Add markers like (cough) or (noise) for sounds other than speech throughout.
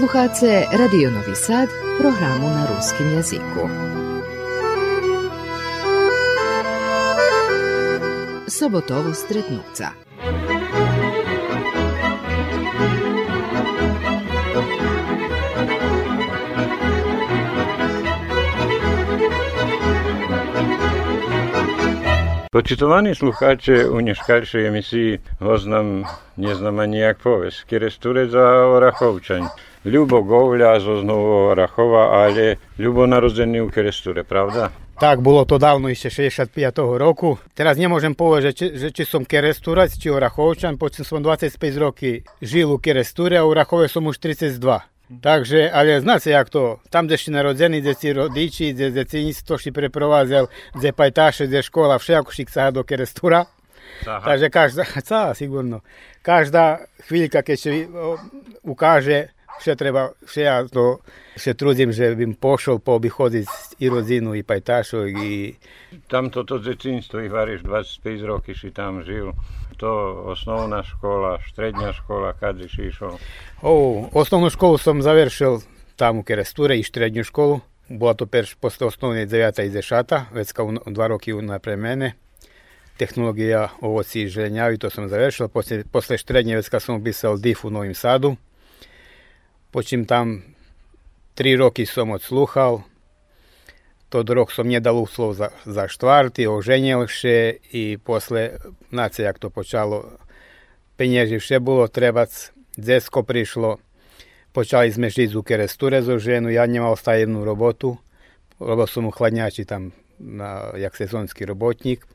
Slušate Radio Novi Sad, programu na ruskim jeziku. Sobotovo stretnuca. Почитувані слухачі у нешкальшій емісії вас нам не знама ніяк повесть. Керестуре за Ораховчань. Ľubo Govľa zo Znovu Rachova, ale Ľubo narodzený u Kerestúre, pravda? Tak, bolo to dávno, ešte 65. roku. Teraz nemôžem povedať, že, či, že či som Kerestúrac, či Orachovčan, počím som 25 roky žil u Kerestúre a u Rachove som už 32. Takže, ale znaš jak to, tam, gdje si narodzeni, gdje si rodiči, gdje, gdje si nisi to si preprovazel, gdje pajtaše, gdje škola, všako šik sa do kerestura. Takže každá, (laughs) sigurno, každá hviljka kad se ukaže Sve treba, sve ja to se trudim, že bim pošao pa obihodit i rodinu i pajtašo i... Tam to to zecinstvo i variš 25 roki i tam živ. To osnovna škola, srednja škola, kad si išao? O, osnovnu školu sam završil tam u Keresture i srednju školu. Bila to perš posle osnovne 9. i 10. već kao dva roki napre mene. Tehnologija ovoci i želenjavi, to sam završila. Posle, posle štrednje već kad sam upisao DIF u Novim Sadu. Počím tam tri roky som odsluchal. Тот рок сом не дал слов за, за штварти, оженілши, і після на це, як то почало пенежівше було, требац, дзеско пришло. Почали сме жити з укерестуре за жену, я не мав стаєвну роботу. Робив сам у хладнячі там, на, як сезонський роботник.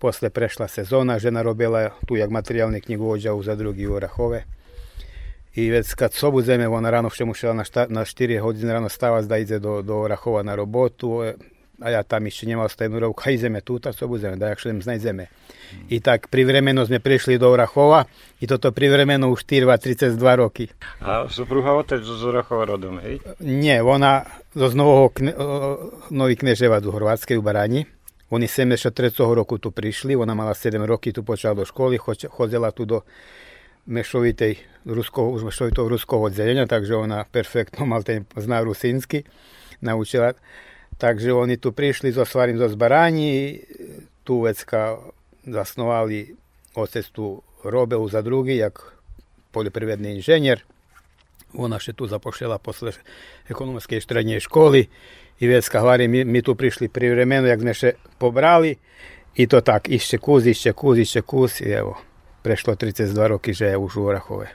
Після прийшла сезона, жена робила ту, як матеріальний книговоджа за другі Орахове. I već kad sobu zeme, ona rano še musela na, šta, na 4 hodine rano stavati da ide do, do Rahova na robotu, a ja tam ešte nemal stajnú rovu, kaj zeme tuta, sobu zeme, da jak šedem znaj zeme. I tak privremeno sme prišli do Orachova i toto privremeno už 4 32 roky. A supruha otec z Orachova rodom, hej? Nie, ona zo Nového kne, Nový Kneževa do Horvátskej u Barani. Oni 73. roku tu prišli, ona mala 7 roky, tu počala do školy, chodila tu do mešovitej ruského, už mešovitého ruského oddelenia, takže ona perfektno mal ten, zná rusínsky, naučila. Takže oni tu prišli so svarím zo zbaraní, tu vecka zasnovali otec tu robil za drugi, jak poljoprivredni inženjer. Ona še tu zapošljala posle ekonomske štrednje školi i vecka hvari, mi, mi tu prišli privremeno, jak sme še pobrali i to tak, išće kuz, išće kuz, išće kuz i evo, prešlo 32 roky, že je už u Orachove.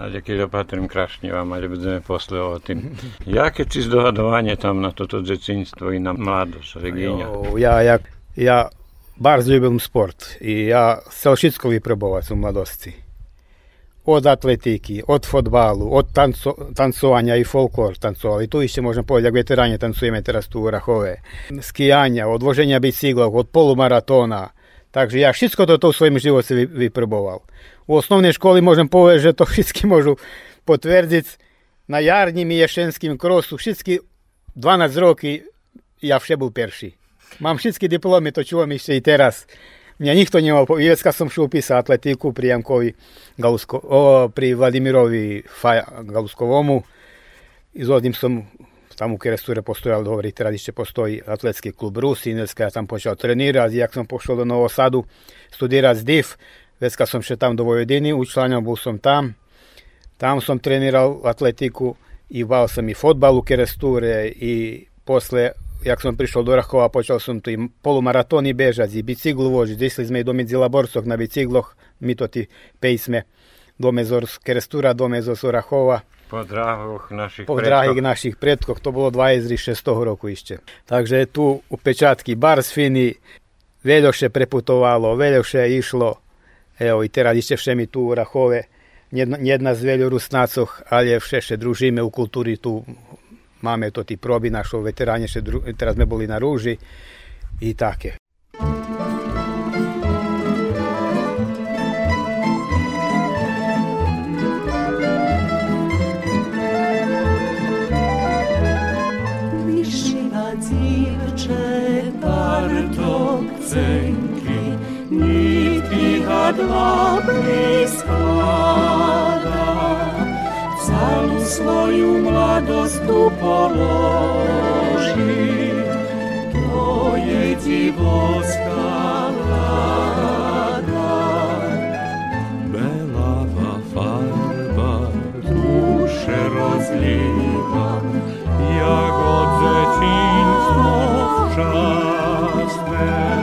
A ďakujem opatrím krašne vám, ale budeme posle o tým. Jaké si zdohadovanie tam na toto dzecinstvo i na mladosť, Regíňa? Ja, ja, ja bardzo ľubím sport i ja chcel všetko vyprobovať u mladosti. Od atletiky, od fotbalu, od tanco, tancovania i folklor tancovali. Tu ešte môžem povedať, ako veteráne tancujeme teraz tu u Rachove. Skijania, od voženia bicyklov, od polumaratóna, Takže ja všetko toto v svojom živote vyproboval. U osnovnej školy môžem povedať, že to všetky môžu potvrdiť. Na jarním ješenským krosu všetky 12 roky ja vše bol perší. Mám všetky diplomy, to čuvam ešte i teraz. Mňa nikto nemal, Ivecka som šel písať atletiku pri Jankovi Galusko, o, pri Vladimirovi Faja, Galuskovomu. I som tamo u Keresture je postojalo dobro i tradišće postoji atletski klub Rus, Inelska ja tam počeo trenirati, jak sam pošao do Novo Sadu studirati DIF, već kad sam še tam do Vojvodini, učlanjao bu sam tam, tam sam trenirao atletiku i bavio sam i fotbal u Keresture i posle jak sam prišao do Rahova, počeo sam tu i polumaraton i bežati, i biciklu vožiti, išli smo i do Midzilaborskog na bicikloh, mi to ti pejsme, do Mezors Kerestura, do Mezors Rahova, po dráhoch našich po predkoch. našich predkoch, to bolo 26 roku ešte. Takže tu u pečátky Barsfiny veľoše preputovalo, veľoše išlo. Evo, i teraz ešte všemi tu u Rachove. Jedna z veľo rusnácoch, ale všeše družíme u kultúry tu. Máme to tí proby našo veteráne, teraz sme boli na rúži i také. skladba blistala, calu svoju mladost tu položi, to je divoska lada. Belava farba duše rozliva, jagode činstvo časne,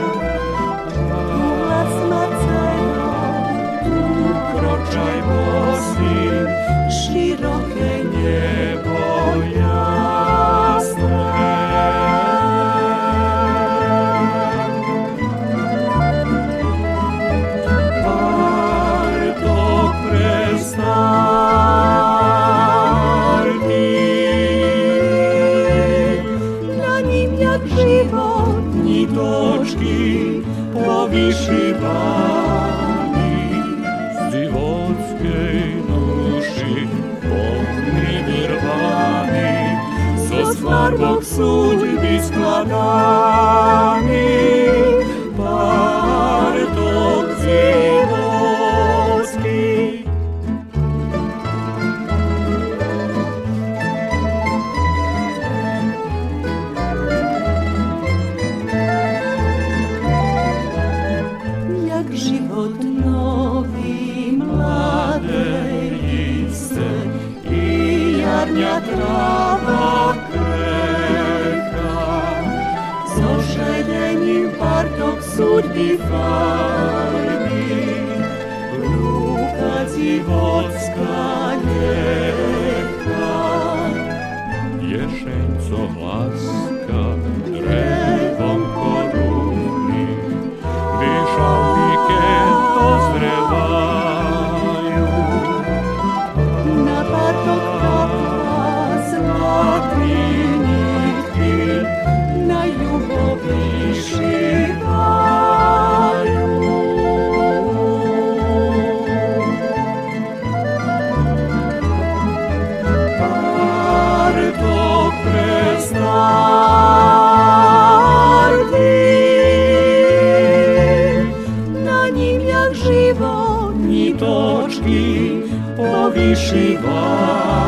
вышивами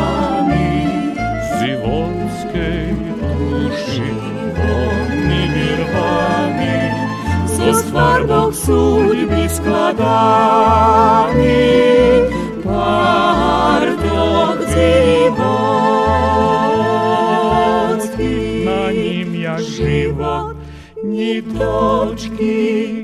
Зивонской души, Вольными рвами Со скварбок судьбы складами Пардок зивонский На ним я живо ни точки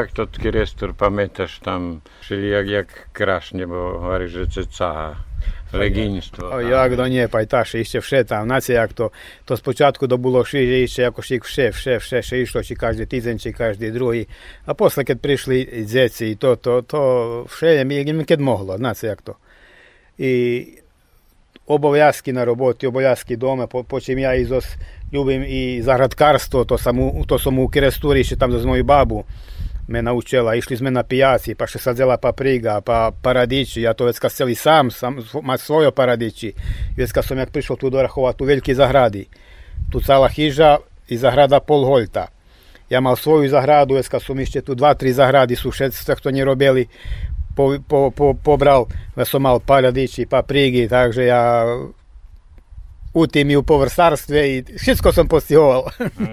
Jak to Kirestor pamiętasz tam, czyli jak, jak krasznie, bo говориш, że це цага, легінство. А як до не пайташе, іще все там, знаєте, як то, то спочатку то було шиже, іще якось їх все, все, все, все йшло, чи кожен тиждень, чи кожен другий. А після, коли прийшли діти, і то, то, то все, їм кед могло, знаєте, як то. І обов'язки на роботі, обов'язки вдома, по, потім я і зос любим і заградкарство, то саму, то саму керестурі, ще там з мою бабу, me naučila. Išli sme na pijaci, pa še sadzela papriga, pa paradiči. Ja to već kad seli sam, sam ma svojo paradiči. Već kad jak prišao tu do Rahova, tu veliki zahradi. Tu cala hiža i zahrada pol holta. Ja mal svoju zahradu, već kad su tu dva, tri zahradi su šedstva, kto nje robili, po, po, po, pobral, već sam mal paradiči, paprigi, takže ja u tim i u povrstarstve i všetko sam postihoval.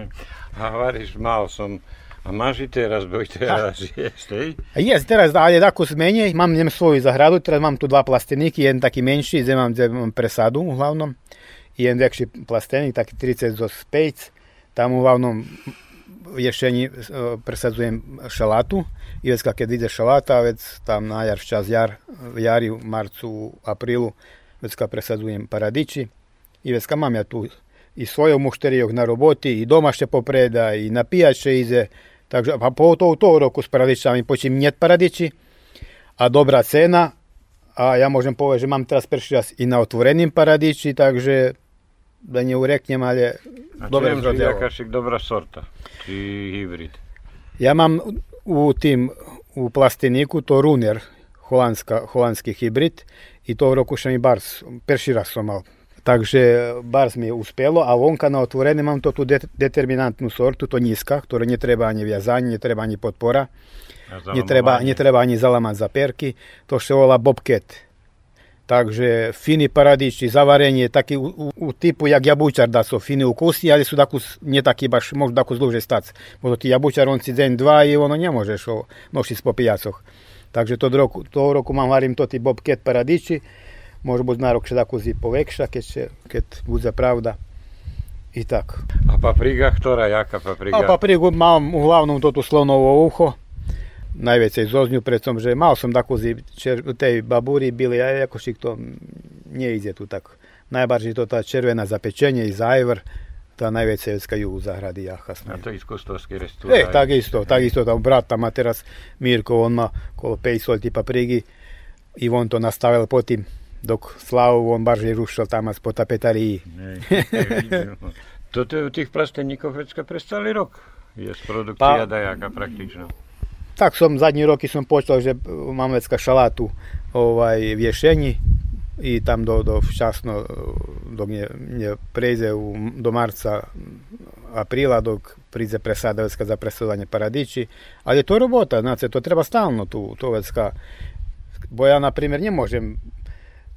(laughs) Havariš, malo som a máš i teraz, bo i (laughs) teraz jest, hej? A Jes, teraz ale tako zmenje, mám nem svoju zahradu, teraz mám tu dva plasteniki, jeden taký menší, kde mám, kde mám presadu uglavnom, i jeden väčší plastenik, taký 30 zo 5, tam uglavnom v ješení e, presadzujem šalatu, i već kad ide šalata, već tam na jar, čas jar, v jari, u marcu, aprilu, već kad presadzujem paradići, i već kad mam ja tu i svojom mušterijog na roboti, i doma še popreda, i na pijače ize, takže pa po to u to roku s paradičami počím njet paradići, a dobra cena, a ja môžem povedať, že mám teraz prvý raz i na otvorením paradiči, takže da ureknem, ali A dobre že zrodilo. jakaś dobra sorta, či hybrid. Ja mám u tim u plasteniku to Runer, holandska, holandski hibrid i to roku še mi bar, perši raz som mal Takže bars mi uspelo, a vonka na otvorené mám to tú de- determinantnú sortu, to nízka, ktoré netreba ani viazanie, netreba ani podpora, netreba, netreba ani zalamať za perky, to sa volá bobcat. Takže fini paradiči, zavarenie, taký u, u, u typu jak jabučar da sú fini ukusni, ali sú takú, nie taký baš, možno takú zluže stac. Možno ti jabučar on si deň, dva i ono ne možeš po pijacoch. Takže to roku, toho roku mám varím to ti bobcat paradiči, može biti na rok še tako zi povekša, keď, će, keď bude pravda. I tak. A papriga, ktorá, jaká papriga? A paprigu mám uglavnom to tu slonovo uho, najvecej zoznju, predsom, že mal som takú zi čer, tej baburi bili, a ako šik to nie ide tu tak. Najbardziej to tá červená zapečenie i zajvr, tá najveća vecka ju u zahradi jaha A to iz Kostovske E, restauraj. takisto, takisto, tam brat tam má teraz Mirko, on má kolo 5 solti paprigi i on to nastavil potim dok Slavu on barže rušil tam po tapetariji. Nej, nie vidím. Toto u tých plasteníkov vecka prestali rok. Je produkcia Pa- dajaká praktično. Tak som zadnji roky som počul, že mám vecka šalatu ovaj, v ješenji i tam do, do včasno, dok nje, nje prejde u, do marca aprila, dok príde presada vecka za presodanje paradiči. Ali je to robota, znači, to treba stalno tu, to vecka. Bo ja, na primjer, ne možem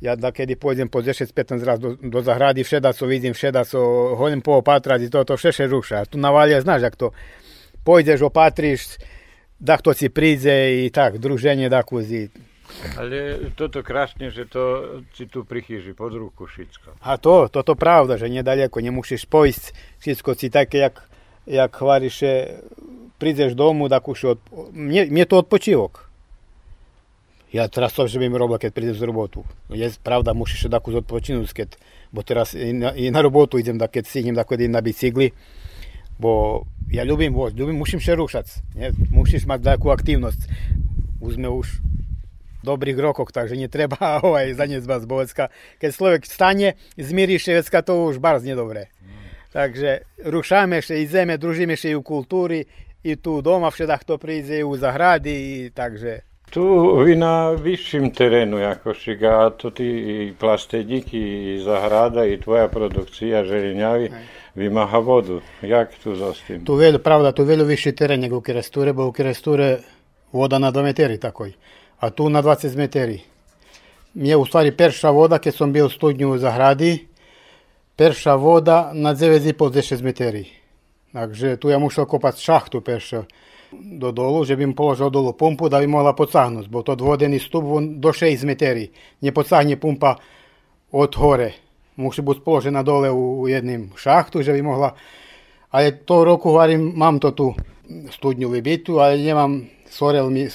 ja da kedy pôjdem po 10-15 raz do, do zahrady, všedaco vidím, všedaco hodím po opatrať, to, to ruša. Tu na valie, znaš, ak to pôjdeš, opatríš, da kto si príde i tak, druženie da kuzi. Ale toto krásne, že to si tu prichýži pod ruku všetko. A to, toto pravda, že nedaleko, nemusíš pojsť, všetko si také, jak, jak hvariše, prídeš domu, da kuši, od, mne, mne to odpočívok. Ja teraz to, že mi robil, keď prídem z robotu. Je pravda, musíš takú odpočinúť, keď, bo teraz i na, i na robotu idem, da keď si idem da idem na bicykli, bo ja ľubím voť, ľubím, musím še rušať, nie? musíš mať takú aktivnosť. Už sme už dobrých rokoch, takže netreba (laughs) ovaj, zanedbať bovecka. Keď človek stane, zmirí ševecka, to už barz nedobre. Takže rušame še, ideme, družíme še i u kultúri, i tu doma všetak to príde, i u zahradi, i takže... Tu vy na vyšším terénu, ako šiga, to ty i plasteník, i zahrada, i tvoja produkcia želinjavi, vymaha vodu. Jak tu tým? Tu veľa, pravda, tu veľa vyšší terén nego u Keresture, bo u Keresture voda na 2 meteri takoj, a tu na 20 meteri. Mje u stvari perša voda, keď som bio u studnju u zahradi, perša voda na 9,5-10 meteri. Takže tu ja mušel kopať šachtu perša do dolu, že bym položil dolu pumpu, da bi mogla podsahnuti, bo to dvodeni stup on do 6 meteri. Ne podsahne pumpa od hore. Musi biti položena dole u, u jednim šahtu, že bi mogla ale to roku varím, mám to tu studňu vybitu, ale nemám, sorel mi,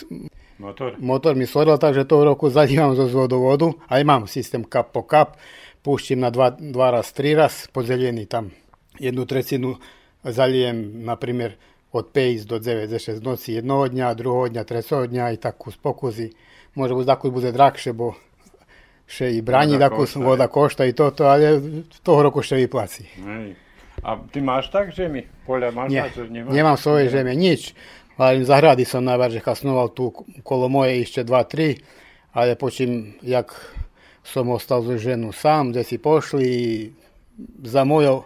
Motor? motor mi sorel, takže toho roku zalívam zo vodovodu, ale mám systém kap po kap, púštim na dva, dva raz, tri raz, podzelený tam jednu trecinu zalijem, na primjer, od 5 do 9 za 6 nosi jednog dnja, drugog dnja, trećog dnja i tako spokuzi. Može uz dakle bude drakše, bo še i branji, voda dakle košta, voda košta i to, to, ali to roku še i placi. Ej. A ti maš tak žemi? Polja maš Nje, tak žemi? Nemam svoje žeme, nič. Ali zahradi sam najbarže kasnoval tu kolo moje išće dva, tri, ali počim jak som ostal za ženu sam, gdje si pošli za mojo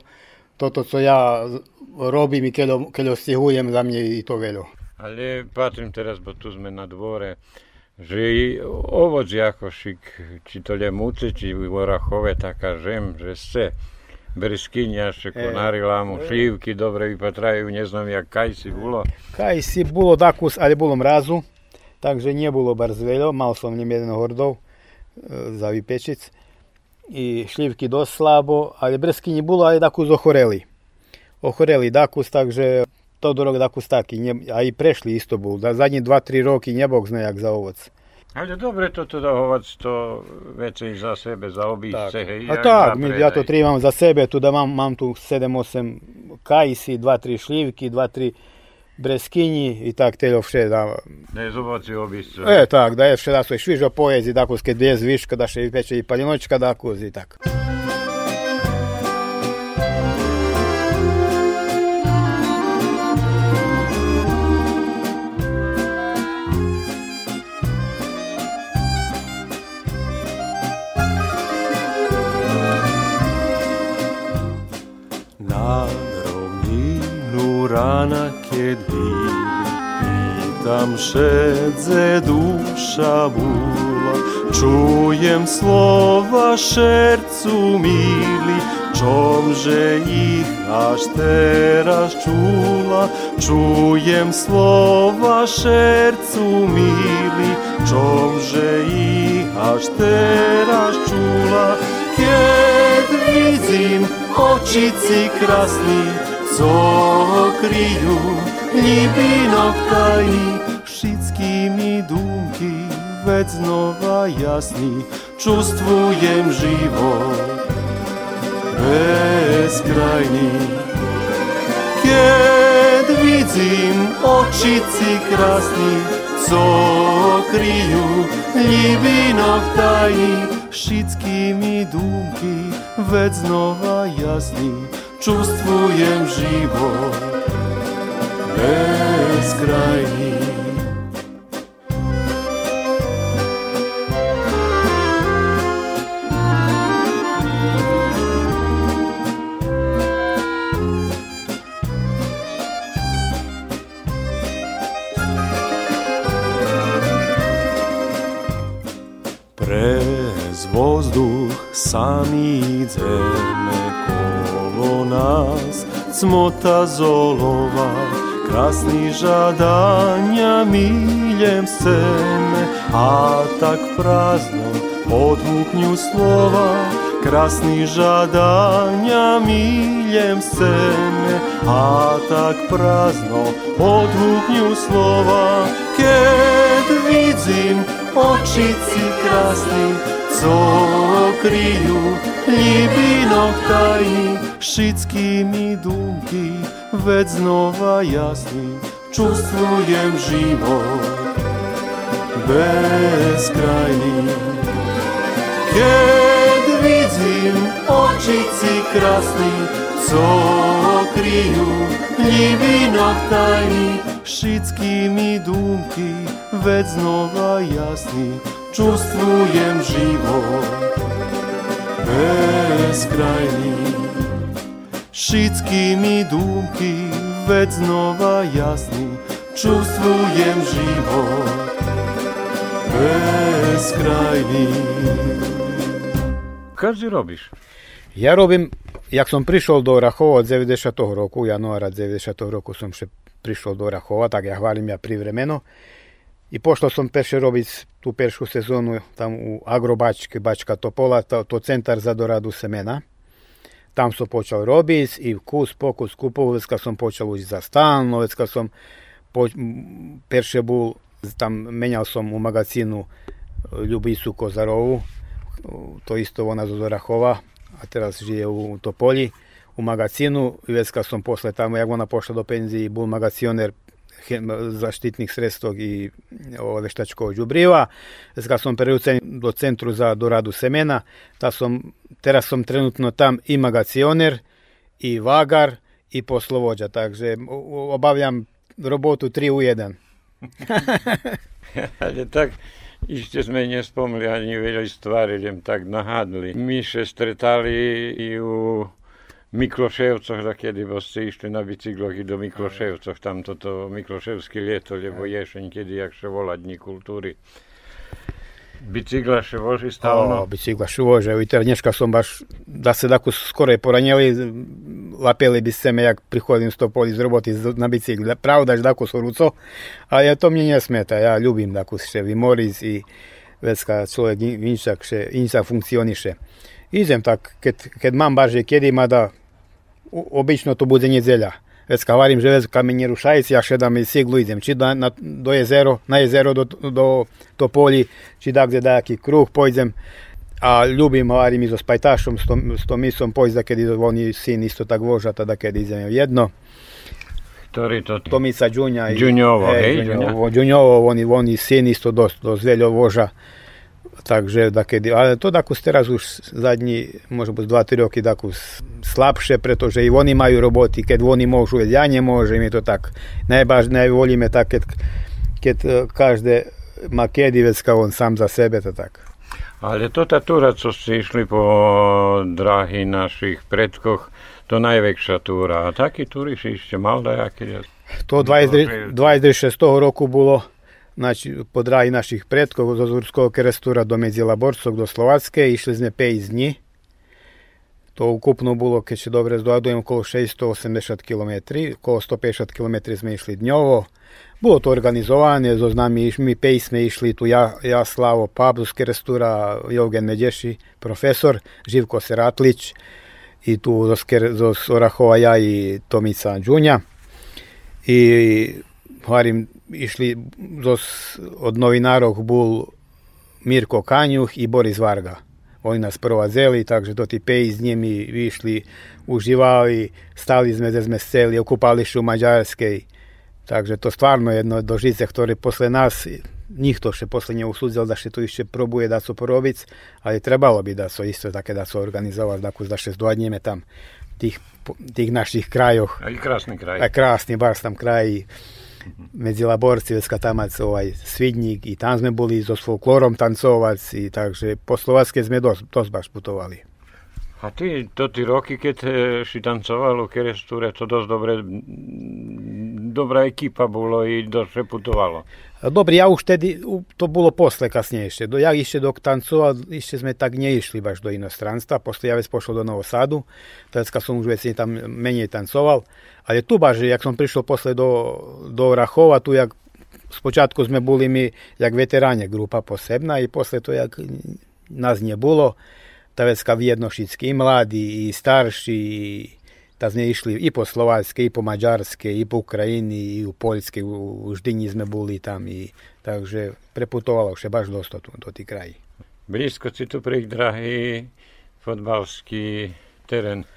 toto co ja robím i keď, keď stihujem, za mne i to veľo. Ale patrím teraz, bo tu sme na dvore, že i ako šik, či to ljemuce, či orahove, taká žem, že se brskinja, še konári lámu, šlívky dobre vypatrajú, neznam, jak kaj si bolo. Kaj si bolo dakus, ale bolo mrazu, takže nie bolo bar veľo, mal som nem jeden hordov e, za vypečic. I šlivky dosť slabo, ale brsky nie bolo, ale dakus ochoreli. ohoreli dakus, takže Todorog dakus tak, a i prešli istobu, da zadnji dva, tri roki zna jak za ovoc. Ali dobre to, to da ovac to već i za sebe, za obi cehe. A tak, mi, ja to tri imam za sebe, tu da mam, mam tu 7-8 kajsi, 2-3 šljivki, 2-3 breskinji i tak telo vše da... Ne je zubaci obiscu. E tak, da je še da su i švižo pojezi, dakuske dvije zviška, da še i peče i paljinočka dakuzi i tak. jedni Tam szedze dusza bóla Čujem słowa šercu mili Czomże ich aż teraz czula Čujem slova šercu mili Czomże ich aż teraz czula Kiedy widzim oczycy krasni сокрію, ніби на втайні, Wszystkie mi думки, ведь знову ясні, чувствуєм живот безкрайні. Кед видим очі ці красні, сокрію, ніби на втайні, Wszystkie mi думки, ведь знову ясні, Čustvujem život beskrajni Prez vozduh sami idem neko nas cmota zolova Krasni žadanja miljem seme A tak prazno odvuknju slova Krasni žadanja miljem seme A tak prazno odvuknju slova Ked vidim očici krasni сокрію ліпінок таї, шицькі мій думки, ведь знова ясний, чувствуєм живот безкрайний. Кед відзім очі ці красні, сокрію ліпінок таї, шицькі мій думки, ведь знова ясний, čustvujem život bezkrajný všetkými dúmky, veď znova jasný, čustvujem život bezkrajný. Každý robíš? Ja robím, jak som prišiel do Rachova od 90. roku, januára 90. roku som še prišiel do Rachova, tak ja hvalim ja privremeno. I pošao sam Peršerovic tu peršu sezonu tam u Agrobačk, Bačka Topola, to, to centar za doradu semena. Tam sam počeo robiti i kus pokus kupovec kad sam počeo ući za stan, već kad sam po, perše bul, tam menjao sam u magazinu e, Ljubisu Kozarovu, to isto ona Zozorahova, a teraz žije u Topolji, u magazinu. I već kad sam posle tamo, jak ona pošla do penzije, bul magacioner zaštitnih sredstv i veštačkog đubriva. Sam preucen do centru za doradu semena, ta som, teraz som trenutno tam i magacioner, i vagar, i poslovođa, takže obavljam robotu 3 u 1. (laughs) Ale tak, Ište sme nespomli ani veľa stvari, tak nahádli. My sa stretali i u Mikloševcoch, kedy ste išli na bicykloch i do Mikloševcoch, tam toto Mikloševské lieto, lebo ješeň, kedy jak še volá dní kultúry. Bicykla še voži stalno? O, bicykla še vože. I teraz dneška som baš, da se tako skoro je poranjeli, lapeli bi se me, jak prihodim sto poli z roboty na bicykli. Pravda, že tako su ruco, ali to mne ne smeta. Ja ljubim tako še vimoriz i vecka človek inšak, še, inšak funkcioniše. Idem tak, keď, keď mám baže, kedy ma da obično to bude nedjelja. Već kad varim železo kamenje rušajici, ja šedam i siglu idem. Či da, na, do jezero, na jezero do, do Topolji, či da gdje dajaki kruh pojdem. A ljubim varim i so spajtašom, s tom, s tom misom pojzda, kad oni sin isto tak voža, tada kad idem jedno. Ktorý to... Tomica Đunja. Đunjovo, hej? Đunjovo, oni, oni sin isto dost, dost veľo voža. Takže dakedy, ale to dakus teraz už zadní, možno 2-3 roky dakus slabšie, pretože i oni majú roboty, keď oni môžu, ja nemôžem, je to tak. Najvážne volíme tak, keď, keď e, každé má kedy vecka on sám za sebe, to tak. Ale to tá túra, co ste išli po dráhy našich predkoch, to najväčšia túra. A taký túry si ešte mal dajaký? To 20 26. roku bolo znači, po draji naših predkov zo Zurskog kerestura do Medzilaborcog do Slovatske, išli sme 5 dní. To ukupno bolo, keď sa dobre zdohadujem, okolo 680 km, okolo 150 km sme išli dňovo. Bolo to organizované, zo nami my 5 sme išli tu ja, ja Slavo Pablo z kerestura, Jogen Medeši, profesor, Živko Seratlić, i tu zo Orahova ja i Tomica Đunja. I hovorím, išli zo, od novinárov bol Mirko Kanjuh i Boris Varga. Oni nas provazeli, takže do ti pej s njimi višli, uživali, stali sme seli, okupali u Mađarskej. Takže to stvarno jedno dožice, ktoré posle nas nikto še posle nje usudzil da še to išće probuje da su porobic, ali trebalo bi da su isto také da su organizovali, da da še zdodnjeme tam tih, tih naših krajoh. A i krasni kraj. A krasni, baš tam kraj medzi Laborcivecka tamac ovaj Svidnik i tam sme boli so folklorom tancovac i takže po Slovacké sme dosť, dosť baš putovali. A ty, to ty roky, keď si tancoval u Keresture, to dosť dobre, dobrá ekipa bolo i dosť putovalo. Dobre, ja už tedy, to bolo posle kasnejšie. Do, ja ešte dok tancoval, ešte sme tak neišli baš do inostranstva. Posle ja vec pošol do Novosadu, teraz som už veci tam menej tancoval. Ale tu baš, jak som prišiel posle do, do Rachova, tu jak spočátku sme boli my, jak veteráne, grupa posebná i posle to, jak nás nebolo, ta vecka Vjednošický, i mladí, i starší, ta sme išli i po Slováckej, i po Maďarskej, i po Ukrajini, i u Poľskej, u, u Ždyni sme boli tam. I, takže preputovalo še baš dosta tu, do tých krají. Blízko si tu pri drahý fotbalský terén.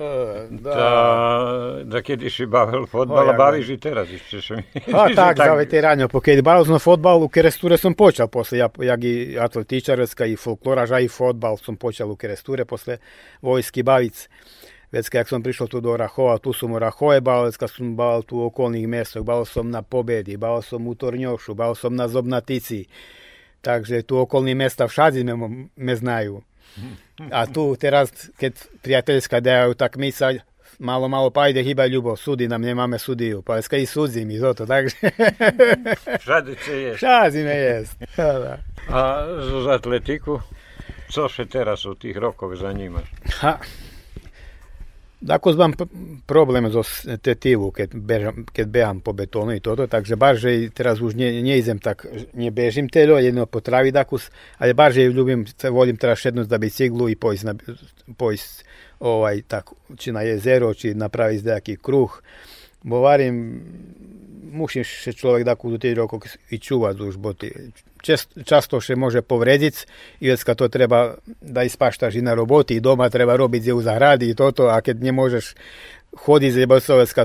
Da. Da, da kedy si bavil fotbal, a bavíš i teraz mi. A (laughs) tak, za veteranjo, keď bavil som fotbal, u Keresture som počal posle, ja, jak i atletičarska i folkloraža i fotbal som počal u Keresture posle vojski bavic. Već jak som prišiel tu do Rachova, tu som Rachove bavil, kad som bavil tu u okolných mjestoch, bavil som na Pobedi, bavil som u bavil som na Zobnatici. Takže tu okolní mesta všade me, me znaju. A tu teraz, keď priateľská dajú, tak my sa malo, malo pa ide chyba ľubo, súdy nám nemáme súdiu. Pa i súdzi mi to, takže... Všade će je. Všade me jest. A z atletiku? Co še teraz u tých rokov zanimaš? Ha, Tako znam problem za tetivu, kad bežam, kad beham po betonu i toto, takže bardziej teraz už nie, nie idem tak, nie bežim telo, jedno po travi dakus, ale bardziej ljubim, volim teraz šetnut za biciklu i pojst, na, ovaj, tak, či na jezero, či napraviti neki kruh. bo Bovarim, še se čovjek da kudu ti i čuva bo boti ty, čest, často še može povrediť i vecka to treba da ispaštaš i na roboti i doma treba robiť u zahradi i toto, a keď nemôžeš chodiť z jebosovecka,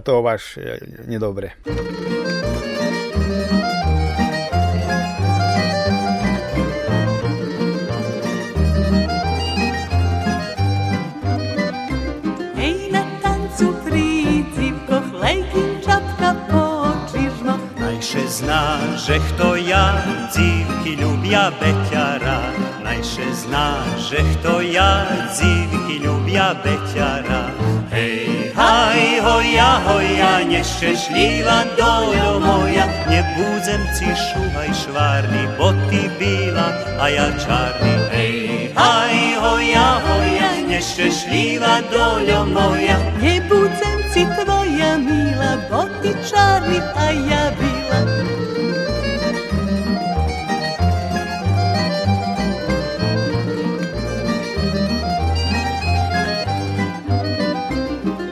Zná, že kto ja, dzívky ľubia beťara. Najše zná, že kto ja, dzívky ľubia beťara. Hej, haj, hoja, hoja, nešťastlivá doľo moja, nebúdzem ci šúhaj švárny, bo ty bíla a ja čárny. Hej, haj, hoja, hoja, nešťastlivá doľo moja, Nebudem si tvoja milá, bo ty čarný a ja bila.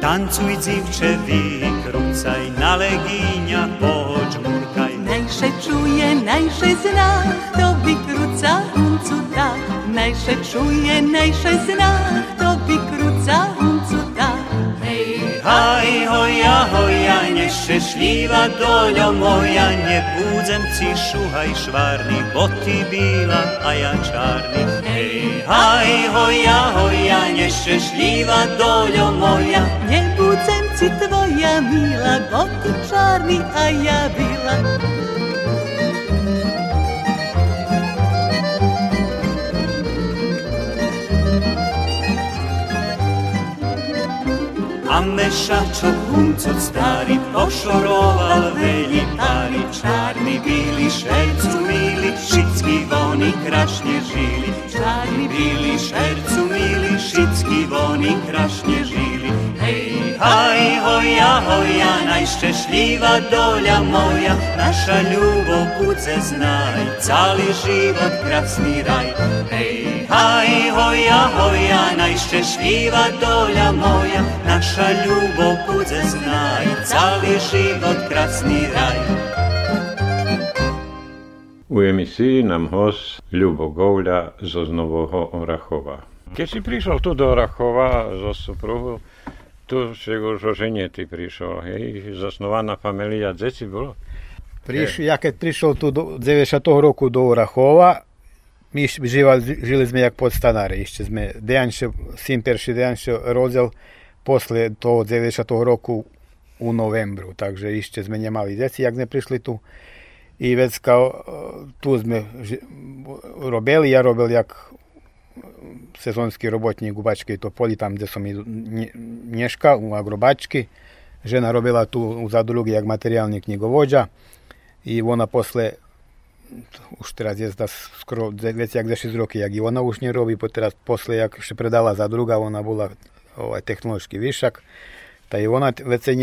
Tancuj dziewczę wykrucaj, na leginia poczmurkaj. Najsze czuje, najsze zna, to wykruca uncu da. Najsze czuje, najsze zna, to wykruca uncu Haj, hoja, hoja, nešťastlivá doľo moja, nebúdzem ci šuhaj švárny, bo ty bíla a ja čárny. Hej, haj, hoja, hoja, nešťastlivá doľo moja, Nebudem si tvoja milá, bo ty čarný a ja bila. A mešačok huncot stari Pošoroval veli pari Čarni bili šercu mili Šitski voni krašnje žili. Čarni bili šercu mili Šitski voni krašnje žili. Hej, haj, hoja, hoja Najščešljiva dolja moja. Naša ljubov budze znaj Cali život krasni raj. Hej, haj, hoja, hoja Najščešljiva dolja moja. Naša ljubov budze znaj Cali život krasni raj. U emisiji nam host Ljubo Govlja z Oznového Orachova. Keď si prišiel tu do Orachova zo supruhu, tu si už o ženie ty prišiel, hej? Zasnovaná familia, deti bolo? Priš, ja keď prišiel tu do 90. roku do Orachova, mi živali, žili sme jak podstanari. Ešte sme Dejanše, sin perši Dejanše rodzel posle toho 90. roku u novembru, takže ešte sme nemali deti, jak sme prišli tu. I kao tu sme robili, ja robil jak sezonski robotnik u Bačke Topoli, tam gdje sam i u Agrobački. Žena robila tu u zadrugi jak materijalni knjigovođa i ona posle už teraz je da skoro već jak 10 roki jak i ona už nje po teraz posle jak še predala zadruga, ona bila ovaj, tehnološki višak, ta i ona već se.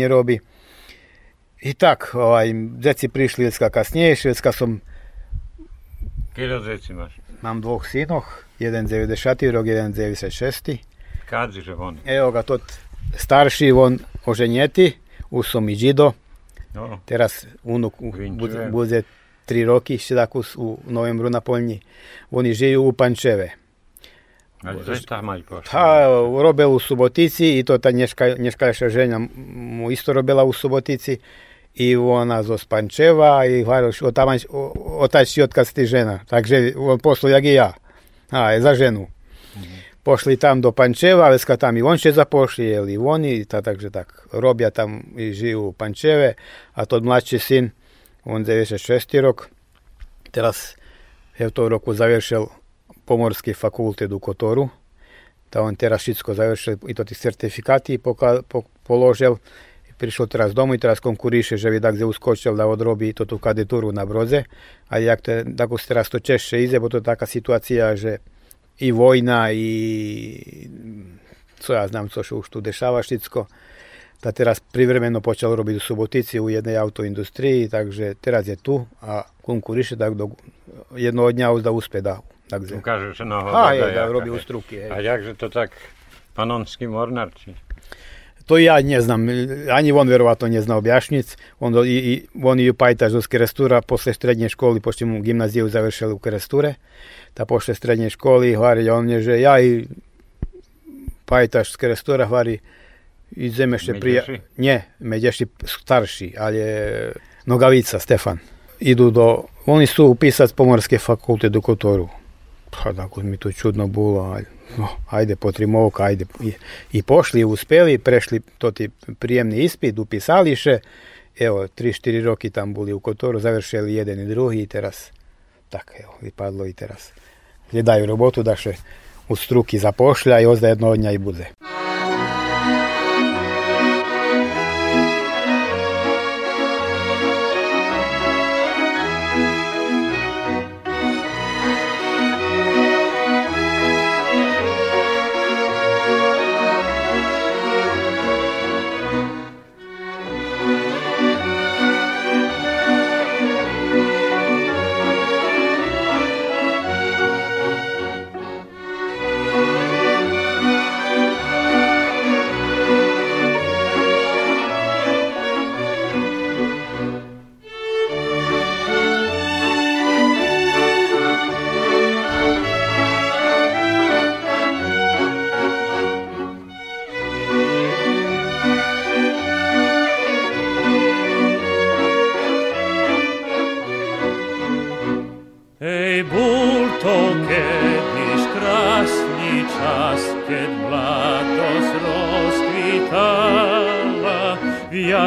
I tak, ovaj, djeci prišli Švedska kasnije, Švedska sam... Kjero djeci imaš? Mam dvoch sinoh, 1,94, 1,96. Kadzi on? Evo ga, tot starši on oženjeti, u Somiđido. No. Teraz unuk bude, bude tri roki, šedakus u novembru na polnji. Oni žiju u Pančeve. A je ta? Ta e, robe u Subotici i to ta nješka, nješkaša ženja mu isto robila u Subotici. I ona zo Spančeva i hvala, otač i otkaz ti žena. Takže on poslu jak i ja. A, za ženu. Pošli tam do Pančeva, već kad tam i on će zapošli, jel i oni, ta, takže tak, robja tam i živu u Pančeve, a to mlađi sin, on 96. rok, teraz je v tom roku završil pomorski fakultet u Kotoru, da on teraz všetko završil i to ti certifikati po, položil, prišao teraz domu i teraz konkuriše, že bi da gdje uskočil da odrobi to tu kadeturu na broze, a jak te, tako se teraz to češće ize, bo to je taka situacija, že i vojna i co ja znam, co se už tu dešava všetko, da teraz privremeno počal robiť u Subotici u jednej autoindustriji, takže teraz je tu a konkuriše tak do jednoho dňa už da uspe da. Takže, Ukáže sa na a je, da robí u struky. Hej. A jakže to tak panonský mornar, či? To ja neznam, ani on verovatno ne zna objašnjic. On, i, i, on je pajtaš do Kerestura, posle srednje školi, pošto mu gimnaziju završili u Keresture, da posle srednje školi, hvari, on je, že ja i pajtaš z Kerestura, hvari, i zemeše prija... Međeši? Nje, Međeši starši, ali je Nogavica, Stefan. Idu do, oni su upisac pomorske fakulte do Kotoru. Pa tako mi to čudno bilo, ali, no, ajde po trimovka, ajde. I, I pošli, uspeli, prešli to ti prijemni ispit, upisališe, evo, 3-4 roky tam boli u Kotoru, završili jeden i drugi i teraz, tak evo, vypadlo i teraz. Gledaju robotu da še u struki zapošlja i ozda jednog dnja i bude.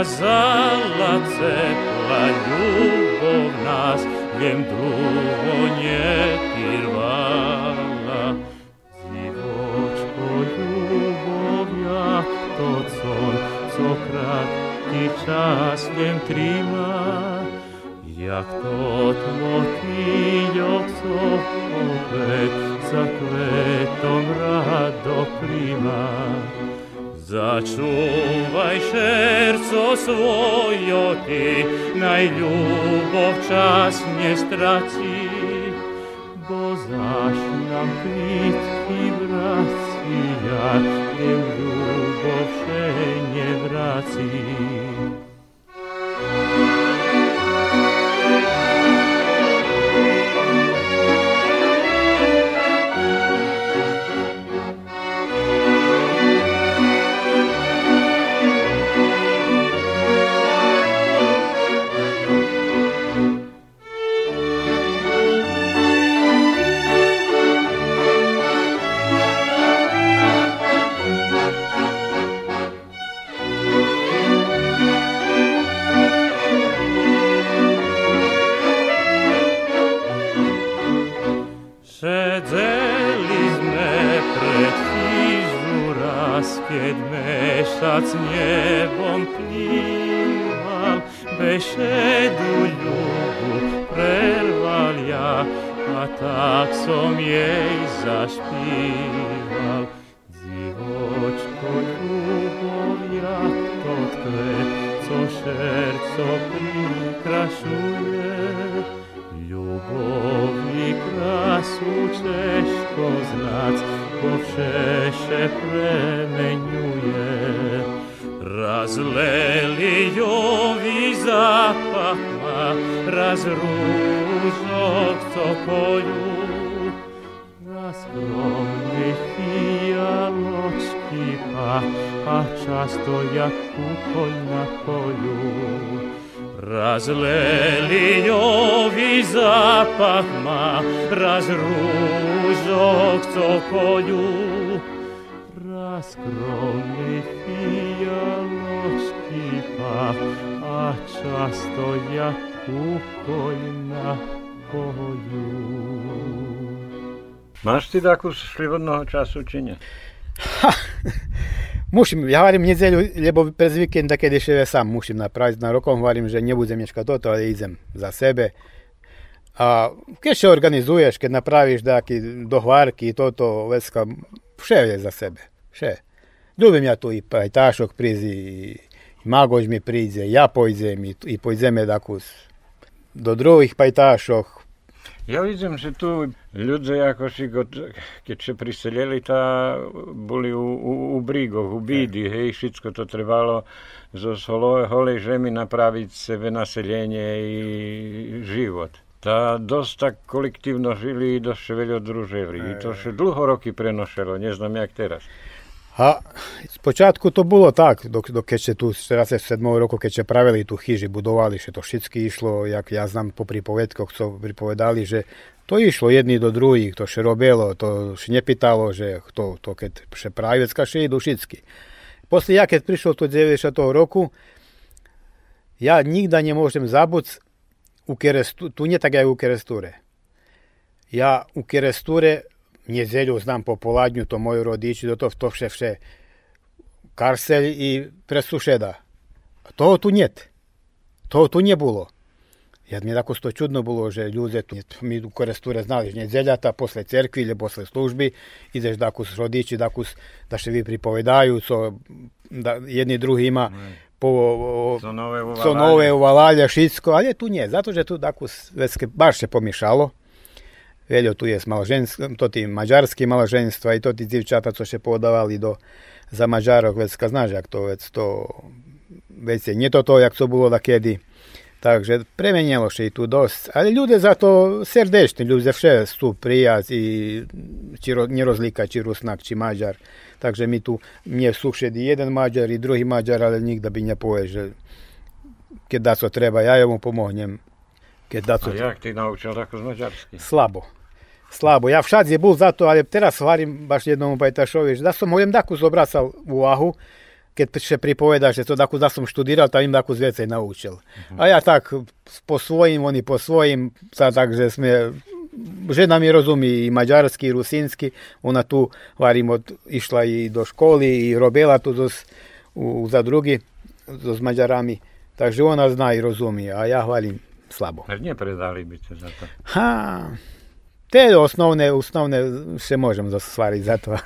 As that Разлелійові запахма, розружок топою, на скромних фіалочкіха, а часто як куколь на полю. Разлелійові запахма, розружок топою, Раскромних фіалочкіха, Máš ty takú slobodného času, či nie? Musím, ja hovorím nedeľu, lebo bez víkenda, keď ešte ja sám musím napraviť na rokom, hovorím, že nebudem meškať toto, ale idem za sebe. A keď sa organizuješ, keď napravíš nejaké dohvárky, toto, vecka, vše je za sebe, vše. Ľubím ja tu i pajtášok prísť, i Magož mi príde, ja pojdem, i, i pojdeme dakus do druhých pajtášok, ja vidím, že tu ľudia, ako si, keď sa priselili, tá boli u, u, u brígoch, u bídy, hej, všetko to trvalo zo holej žemy napraviť sebe naselenie i život. Tá dosť tak kolektívno žili, dosť veľa družili. I to sa dlho roky prenošelo, neznám, jak teraz. A spočiatku to bolo tak, dok, dok keď ste tu 47. roku, keď pravili tu chyži, budovali, že to všetky išlo, jak ja znam po pripovedkoch, co pripovedali, že to išlo jedni do druhých, to še robilo, to še nepýtalo, že kto, to keď še pravecka, idú všetky. Poslije ja keď prišiel tu 90. roku, ja nikda ne možem zabuc u kerestu, tu nie tak aj u keresture. Ja u keresture nedeľu znam popoladňu, to moji rodiči, do toho to vše vše karselj i presušeda. Toho tu niet. Toho tu nebolo. Ja mi tako to čudno bolo, že ľudia tu, mi u korestúre znali, že posle cerkvi ili posle služby, ideš dakus rodiči, dakus, da še vi pripovedajú, so, da jedni drugi ima po, co nove uvalalja, šitsko, ali tu nie, zato že tu dakus, već baš se pomišalo, Veľo tu je to tí maďarské maloženstva, i to tí divčata, co še podávali do, za Maďarok, veď znáš, jak to, veď to, veď nie to to, jak to bolo takedy. Takže premenilo še i tu dosť. Ale ľudia za to srdečni, ľudia vše sú prijať i či ro, nerozlíka, či Rusnak, či Maďar. Takže mi tu, mne sušedi jeden Maďar i druhý Maďar, ale nikda by nepovie, že keď dá co treba, ja mu pomohnem. Keď dá co... A jak ty naučil tako z maďarsky? Slabo slabo. Ja všade bol za to, ale teraz hovorím baš jednomu pajtašovi, že da som hojem takú zobracal úvahu, keď še pripoveda, že to takú da som študiral, tam im takú z vecej naučil. Uh-huh. A ja tak po svojim, oni po svojim, sa tak, že sme žena mi rozumí i maďarsky, i rusínsky. Ona tu, varím, od, išla i do školy, i robila tu zos, u, za drugi, s Maďarami. Takže ona zná i rozumí, a ja hvalim slabo. A nepredali by ste za to? Ha, te osnovne, osnovne se možemo zasvariti za to. (laughs)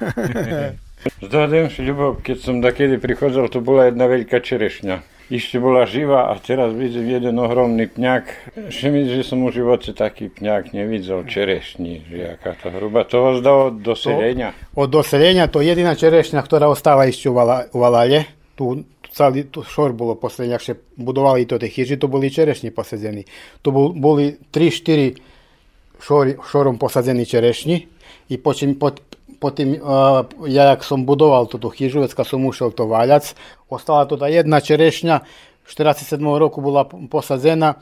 Zdadem si, Ľubo, keď som takedy prichádzal, to bola jedna veľká čerešňa. Ešte bola živá a teraz vidím jeden ohromný pňak. Všimni, že som v živote taký pňak nevidel čerešní, že aká to hruba. To zdalo do selenia. Od doseljenja to je jedina čerešňa, ktorá ostala ešte u, vala, u. Tu celý tu šor bolo poslednje, ak še budovali to te hiži, to boli čerešні посаджені. To bol, boli 3-4 šori, šorom posadzeni čerešні. I počim, pot, potom uh, ja jak som budoval túto chyžu, vecka som ušiel to valjac, ostala tu jedna čerešňa, 47. roku bola posadzena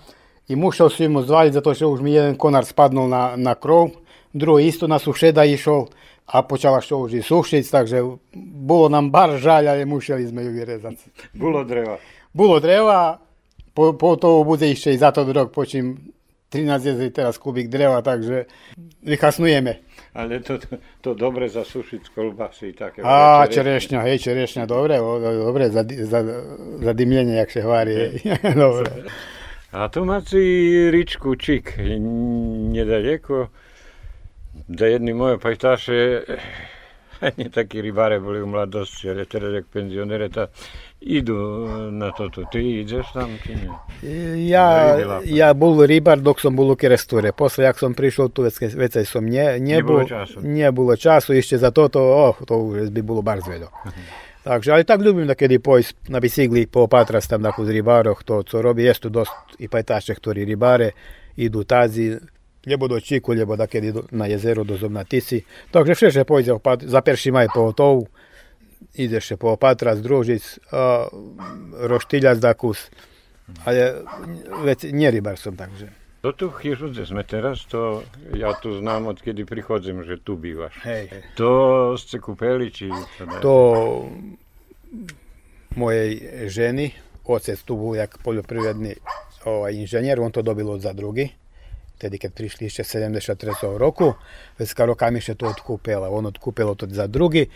i mušel som ju zvaliť, zato že už mi jeden konar spadnul na, na krov, druhý isto na sušeda išol a počala što už i sušiť, takže bolo nám bar žalj, ale museli sme ju vyrezať. Bolo dreva. Bolo dreva, po, po to bude ešte i za to rok, počím 13 jezdy teraz kubík dreva, takže vychasnujeme. Ale to, to, to dobre zasušiť kolbasy. Také A, čerešňa, hej, čerešňa, dobre, o, dobre, za, za, za dymlenie, jak se hvári. (laughs) dobre. A tu máte ričku Čik, nedaleko. Da jedni moje pajtaše, nie (laughs) takí rybáre boli u mladosti, ale teraz jak penzionere, ta idu na toto. Ty ideš tam, či nie? Ja, ja bol rybár, dok som bol u Kerestúre. Posle, jak som prišiel tu, veci som ne, nebol, Nebolo času. nebolo času, ešte za toto, oh, to už by bolo bar veľa. Takže, ale tak ľubím kedy pojsť na bicykli, poopatrať tam takú z rybároch, to, co robí, je tu dosť i pajtače, ktorí rybáre, idú tazi, Lebo do Čiku, lebo dakedy na jezero do na Tisi. Takže všetko pôjde za 1. maj po Otovu. Ideš po Opatra, Združic, Roštiľac, Dakus. Ale već neribar sam takže. Do tu hižu gdje sme teraz, to ja tu znam od kedy prihodzim, že tu bivaš. Hej, hej. To ste kupeli či... To mojej ženi, oce tu jak poljoprivredni ovaj, inženjer, on to dobilo od zadrugi. Tedy kad prišli ešte 73. roku, vecka rokami še to odkúpila. On odkúpilo to za drugi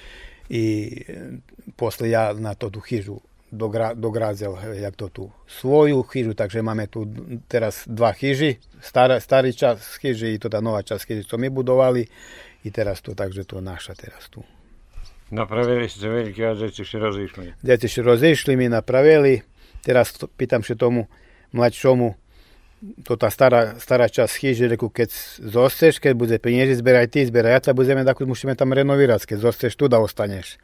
i e, posle ja na to tu chyžu dogra, dograzel jak to tu svoju chyžu, takže máme tu teraz dva chyži, Stara, starý čas chyži i to tá nová časť chyži, co my budovali i teraz to, takže to naša teraz tu. Napravili ste veľké a deti še rozišli. Deti še rozišli mi, napravili. Teraz pýtam še tomu mladšomu, to tá stará, stará časť chyži, reku, keď zostaš, keď bude peniaze, zberaj ty, zberaj ja, budeme tak, musíme tam renovírať, keď zostaš tu, da ostaneš.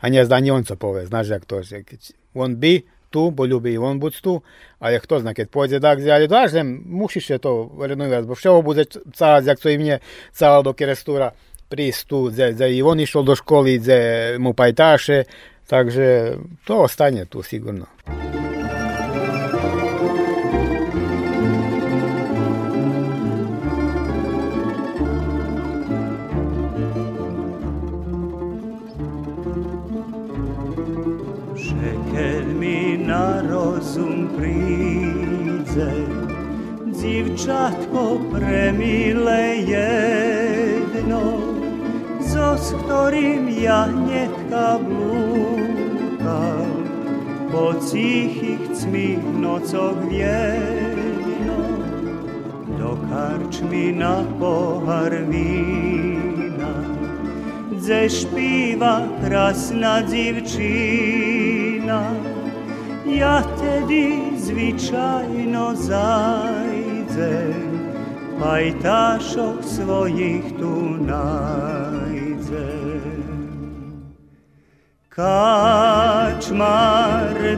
A nie zda ani on co povie, znaš, jak to, že keď on by tu, bo ľubí on buď tu, ale kto zna, keď pôjde tak, ale dáš, musíš je to renovírať, bo všeho bude cáť, jak to i mne cáľal do kerestúra, prísť tu, že i on išiel do školy, že mu pajtáše, takže to ostane tu sigurno. šatko premile jedno, zo s ktorim ja njetka blukam, po cihih cmih nocog vjedno, do karčmi na pohar vina, dze špiva krasna dzivčina, ja tedi zwyczajno zajna, najce, pajtašo svojih tu najce. Kačmar,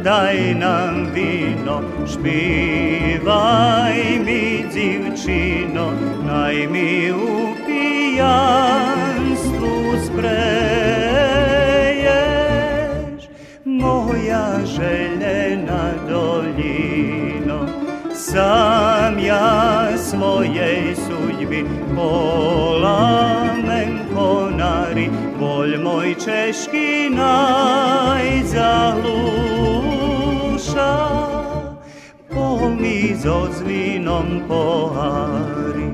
daj nam vino, špivaj mi divčino, naj mi u pijanstvu spreješ. Moja željena sam ja svojej sudbi polamen konari, bolj moj češki najzahluša. Pol mi s ozvinom pohari,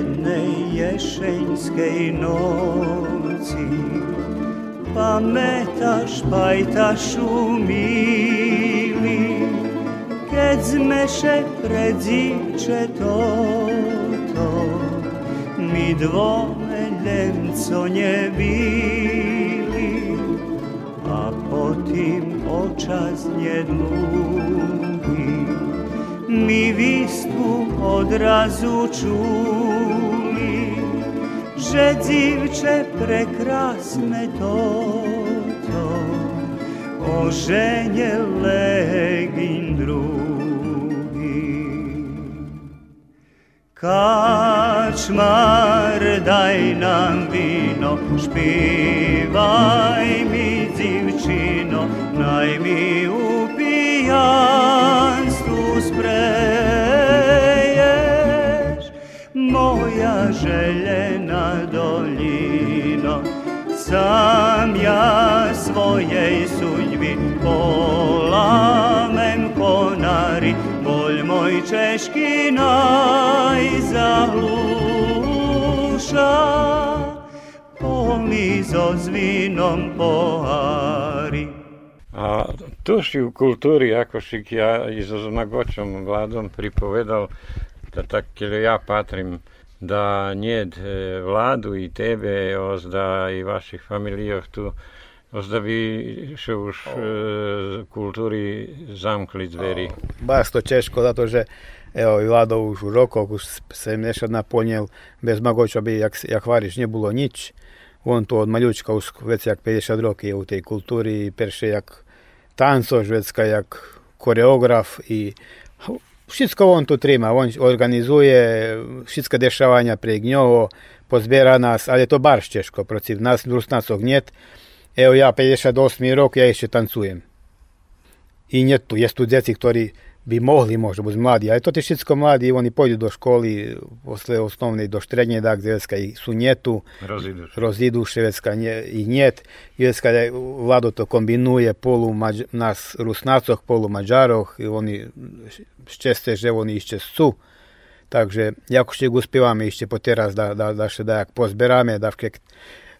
jednej ješeňskej noci. Pamätáš, pajtašu milý, keď sme še predzíče toto, my dvome len co nebyli, a potým očas nedlúhy, my výstup odrazu čuli Že dzivče prekrasne to. Oženje legin drugi Kačmar daj nam vino Špivaj mi divčino Naj mi u pijanstvu spre željena dolino, sam ja svojej sudbi polamem konari, bolj moj češki najzahluša, polni so zvinom pohari. A tu si v kultúri, ako si ja i so Zmagočom vládom pripovedal, da tak, keď ja patrím da njed e, vladu i tebe, ozda i vaših familijov tu, ozda bi še už e, kultúri zamkli dveri. Baš to češko, zato že evo, i Vlado už u rokov, už se nešto naponijel, bez Magoča bi, jak, jak hvariš, nije bilo nič. On to od maljučka už već jak 50 roki je u tej kulturi perše jak tancoš, vecka jak koreograf i Wszystko on tu trzyma, on organizuje wszystkie deszczowania przegniowo, pozbiera nas, ale to bardzo ciężko przeciw nas, plus nas ogniet. Evo ja 58 rok, ja jeszcze tancuję. I nie tu, jest tu dzieci, którzy bi mogli možda biti mladi, ali to ti všetko mladi, oni pojdu do školi, posle osnovne do štrednje, dak, zveska i su njetu, Roziduš. roziduše, vecka nje, i njet, i vecka da vlado to kombinuje, polu mađ, nas rusnacoh, polu mađaroh, i oni šćeste, že oni išće su, takže jako še uspívame ešte poteraz da, da, da še dajak pozberame, da keď,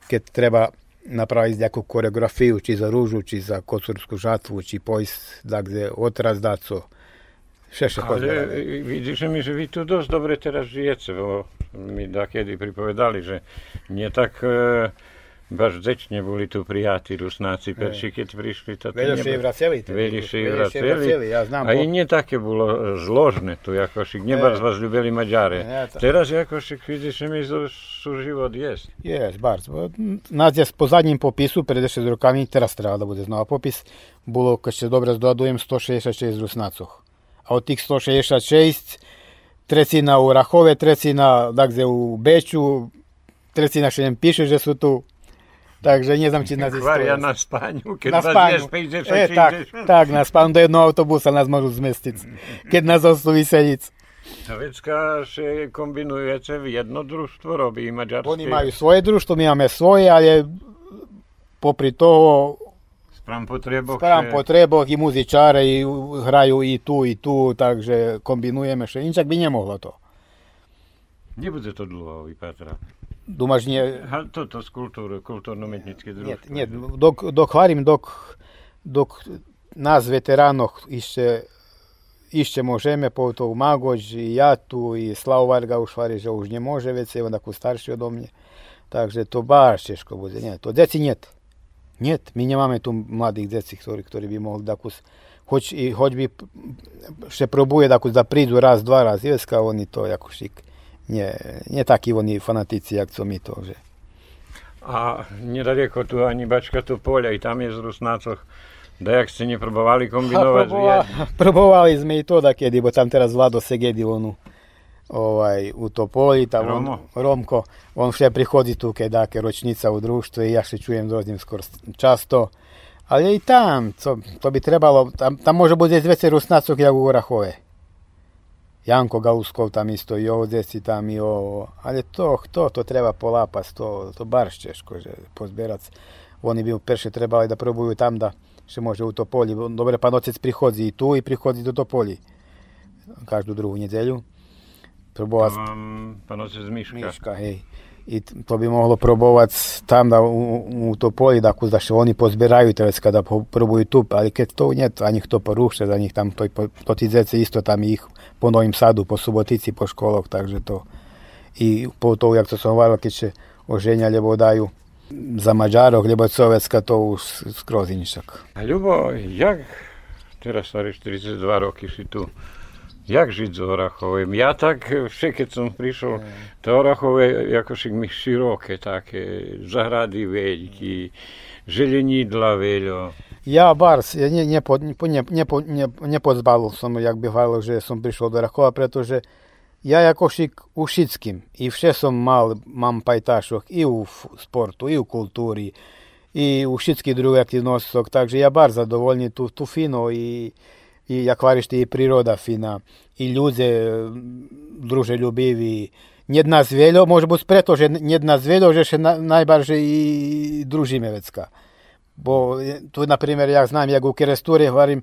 keď treba napraviti nejakú koreografiju, či za rúžu, či za kocursku žatvu, či pojsť, da kde otraz daco, Šeše Ale Vidiš mi, že vi tu dość dobre teraz žijete, bo mi da kiedy pripovedali, że nie tak e, baš dzecznie byli tu prijati Rusnaci, e. perši kiedy przyszli, to... Veli się i wraceli. Veli się i wraceli, ja znam. A i nie takie było e, złożne tu jakoś, nie nije bardzo vas lubili Mađare. E, teraz teraz jakoś, vidiš mi, su život jest. Jest, bardzo. Nas jest po zadnim popisu, pred 6 rokami, teraz treba da bude znova popis, było, kad će dobro zdodujem, 166 Rusnaców. A od tih 166, trecina u Rahove, trecina dakle, u Beču, trecina še nem piše, že su tu. Takže ne znam či nas (laughs) Kvaria na spaniu, keď na spánju. jest 50, E, tak, 60. tak, na spánju do jedného autobusa nás môžu zmestiť, keď nás ostú vyseliť. A vecka še kombinujete v jedno družstvo, robí maďarské. Oni majú svoje družstvo, my máme svoje, ale popri toho Sprám potreboch. Sprám še- potreboch i muzičare i hraju i tu i tu, takže kombinujeme še. Inčak by nemohlo to. Nebude to dlho vypatrať. Dumaš, nie, Ha, toto z kultúry, kultúrno-metnické nie, družstvo. nie, dok, dok hvarim, dok, dok nás veteránoch ešte, ešte môžeme, po to Magoč, i ja tu, i Slav Varga už hvari, že už nemôže, već je on takú starší odo mne. Takže to baš teško bude. Nie, to deci niet. Niet, my nemáme tu mladých deci, ktorí, ktorí by mohli takú, hoď, i, hoď by še probuje takú da prídu raz, dva raz, jeska, oni to jako šik. Nie, nie takí oni fanatici, jak co my to, že. A nedaleko tu ani Bačka to poľa, i tam je z Rusnácoch. Dajak ste neprobovali kombinovať Probova, probovali sme i to da kedy, bo tam teraz Vlado Segedi onu ovaj, u Topoli, tam Romo. Romko, on še prihodzi tu keď dáke ročnica u društvu i ja še čujem dođem skoro často. Ali i tam, co, to bi trebalo, tam, tam može bude veće rusnacog jak u Orahove. Janko Galuskov tam isto i ovo djeci tam i ovo, ali to, to, to treba polapas, to, to baš češko, že pozberac. Oni bi perše trebali da probuju tam da še može u Topolji. Dobre, pa nocec prihodzi i tu i prihodzi do Topolji. Každu drugu nedjelju. Probovať Mám panoce z Miška. Miška, hej. I to by mohlo probovať tam da, u, u to polje, da, da še oni pozbieraju teraz kada probuju tu, ali keď to nie, a njih to poruše, za njih tam to, to ti zece isto tam ih po Novim Sadu, po Subotici, po školok, takže to i po to, jak to keď še oženja, lebo dajú za Mađarok, lebo Sovjetska to už skroz inšak. A Ľubo, jak, teraz starý 42 roky si tu, Як жити з Ораховим? Я так е, Шикицом прийшов, е. то Орахове якось широке, так, е, загради великі, зелені для велю. Я барс, я не, не, под, не, не, не, не подбавив сам, як бігало, що я сам прийшов до Орахова, тому що я якось у Шицьким, і все сам мав, мам пайташок, і у спорту, і у культурі, і у Шицькій другій активності, так що я бар задовольний ту, ту фіно, і... i jak varište i priroda fina, i ľudzie druže ljubivi, Njed nas veljo, može biti preto, že njed nas veljo, že še na, najbarže i družime vecka. Bo tu, na primjer, ja znam, jak u Keresture, varim,